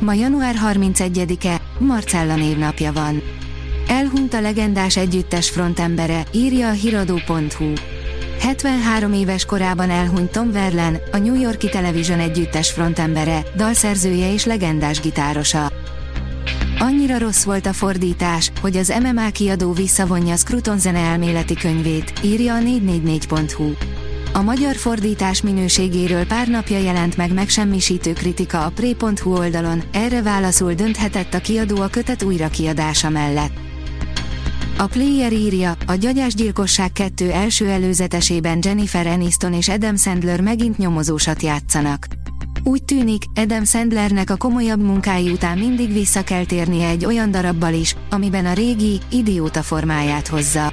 Ma január 31-e, Marcella névnapja van. Elhunyt a legendás együttes frontembere, írja a hiradó.hu. 73 éves korában elhunyt Tom Verlen, a New Yorki Television együttes frontembere, dalszerzője és legendás gitárosa. Annyira rossz volt a fordítás, hogy az MMA kiadó visszavonja Scruton zene elméleti könyvét, írja a 444.hu. A magyar fordítás minőségéről pár napja jelent meg megsemmisítő kritika a Pré.hu oldalon, erre válaszul dönthetett a kiadó a kötet újrakiadása mellett. A Player írja, a Gyagyásgyilkosság 2 első előzetesében Jennifer Aniston és Adam Sandler megint nyomozósat játszanak. Úgy tűnik, Adam Sandlernek a komolyabb munkái után mindig vissza kell térnie egy olyan darabbal is, amiben a régi, idióta formáját hozza.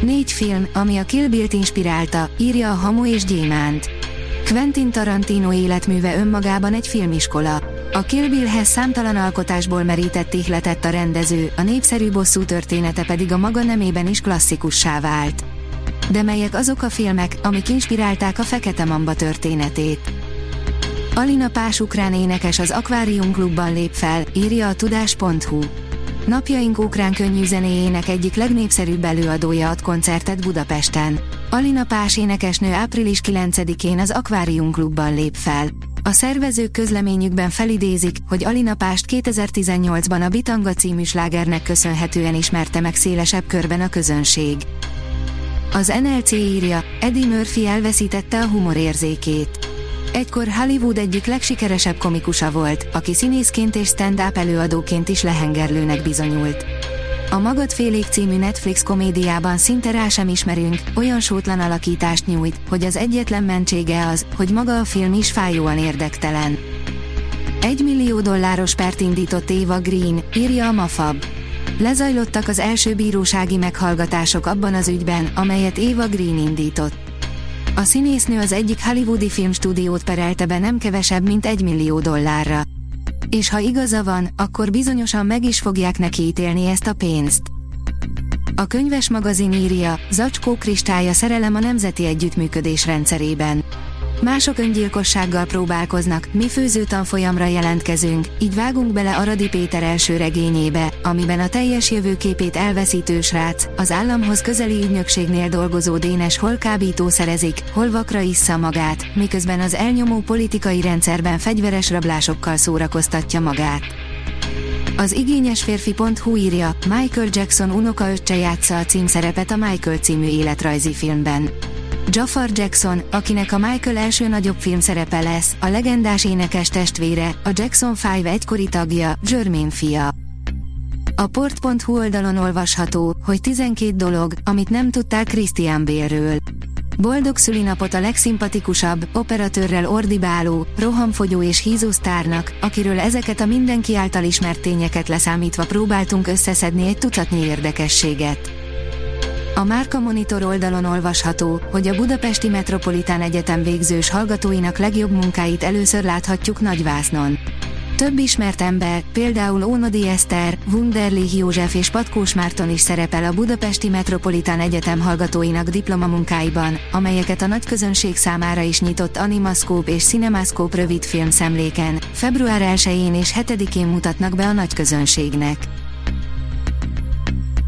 Négy film, ami a Kill Bill-t inspirálta, írja a Hamu és Gyémánt. Quentin Tarantino életműve önmagában egy filmiskola. A Kill Bill-hez számtalan alkotásból merített ihletett a rendező, a népszerű bosszú története pedig a maga nemében is klasszikussá vált. De melyek azok a filmek, amik inspirálták a Fekete Mamba történetét? Alina Pás ukrán énekes az Aquarium Klubban lép fel, írja a tudás.hu. Napjaink ukrán könnyűzenéjének egyik legnépszerűbb előadója ad koncertet Budapesten. Alina Pás énekesnő április 9-én az Aquarium Klubban lép fel. A szervezők közleményükben felidézik, hogy Alina Pást 2018-ban a Bitanga című slágernek köszönhetően ismerte meg szélesebb körben a közönség. Az NLC írja, Eddie Murphy elveszítette a humorérzékét. Egykor Hollywood egyik legsikeresebb komikusa volt, aki színészként és stand-up előadóként is lehengerlőnek bizonyult. A Magadfélék című Netflix komédiában szinte rá sem ismerünk, olyan sótlan alakítást nyújt, hogy az egyetlen mentsége az, hogy maga a film is fájóan érdektelen. Egy millió dolláros pert indított Eva Green, írja a Mafab. Lezajlottak az első bírósági meghallgatások abban az ügyben, amelyet Eva Green indított. A színésznő az egyik hollywoodi filmstúdiót perelte be nem kevesebb, mint egy millió dollárra. És ha igaza van, akkor bizonyosan meg is fogják neki ítélni ezt a pénzt. A könyves magazin írja, Zacskó kristálya szerelem a Nemzeti Együttműködés rendszerében. Mások öngyilkossággal próbálkoznak, mi főző tanfolyamra jelentkezünk, így vágunk bele Aradi Péter első regényébe, amiben a teljes jövőképét elveszítő srác, az államhoz közeli ügynökségnél dolgozó Dénes hol kábítószerezik, hol vakra issza magát, miközben az elnyomó politikai rendszerben fegyveres rablásokkal szórakoztatja magát. Az igényes férfi.hu írja, Michael Jackson unoka öccse játsza a címszerepet a Michael című életrajzi filmben. Jafar Jackson, akinek a Michael első nagyobb film szerepe lesz, a legendás énekes testvére, a Jackson 5 egykori tagja, Jermaine fia. A port.hu oldalon olvasható, hogy 12 dolog, amit nem tudtál Christian Bale-ről. Boldog szülinapot a legszimpatikusabb, operatőrrel ordibáló, rohamfogyó és hízó sztárnak, akiről ezeket a mindenki által ismert tényeket leszámítva próbáltunk összeszedni egy tucatnyi érdekességet. A Márka Monitor oldalon olvasható, hogy a Budapesti Metropolitán Egyetem végzős hallgatóinak legjobb munkáit először láthatjuk nagyvásznon. Több ismert ember, például Ónodi Eszter, Wunderlich József és Patkós Márton is szerepel a Budapesti Metropolitán Egyetem hallgatóinak diplomamunkáiban, amelyeket a nagy közönség számára is nyitott Animascope és Cinemascope rövidfilm szemléken, február 1-én és 7-én mutatnak be a nagy közönségnek.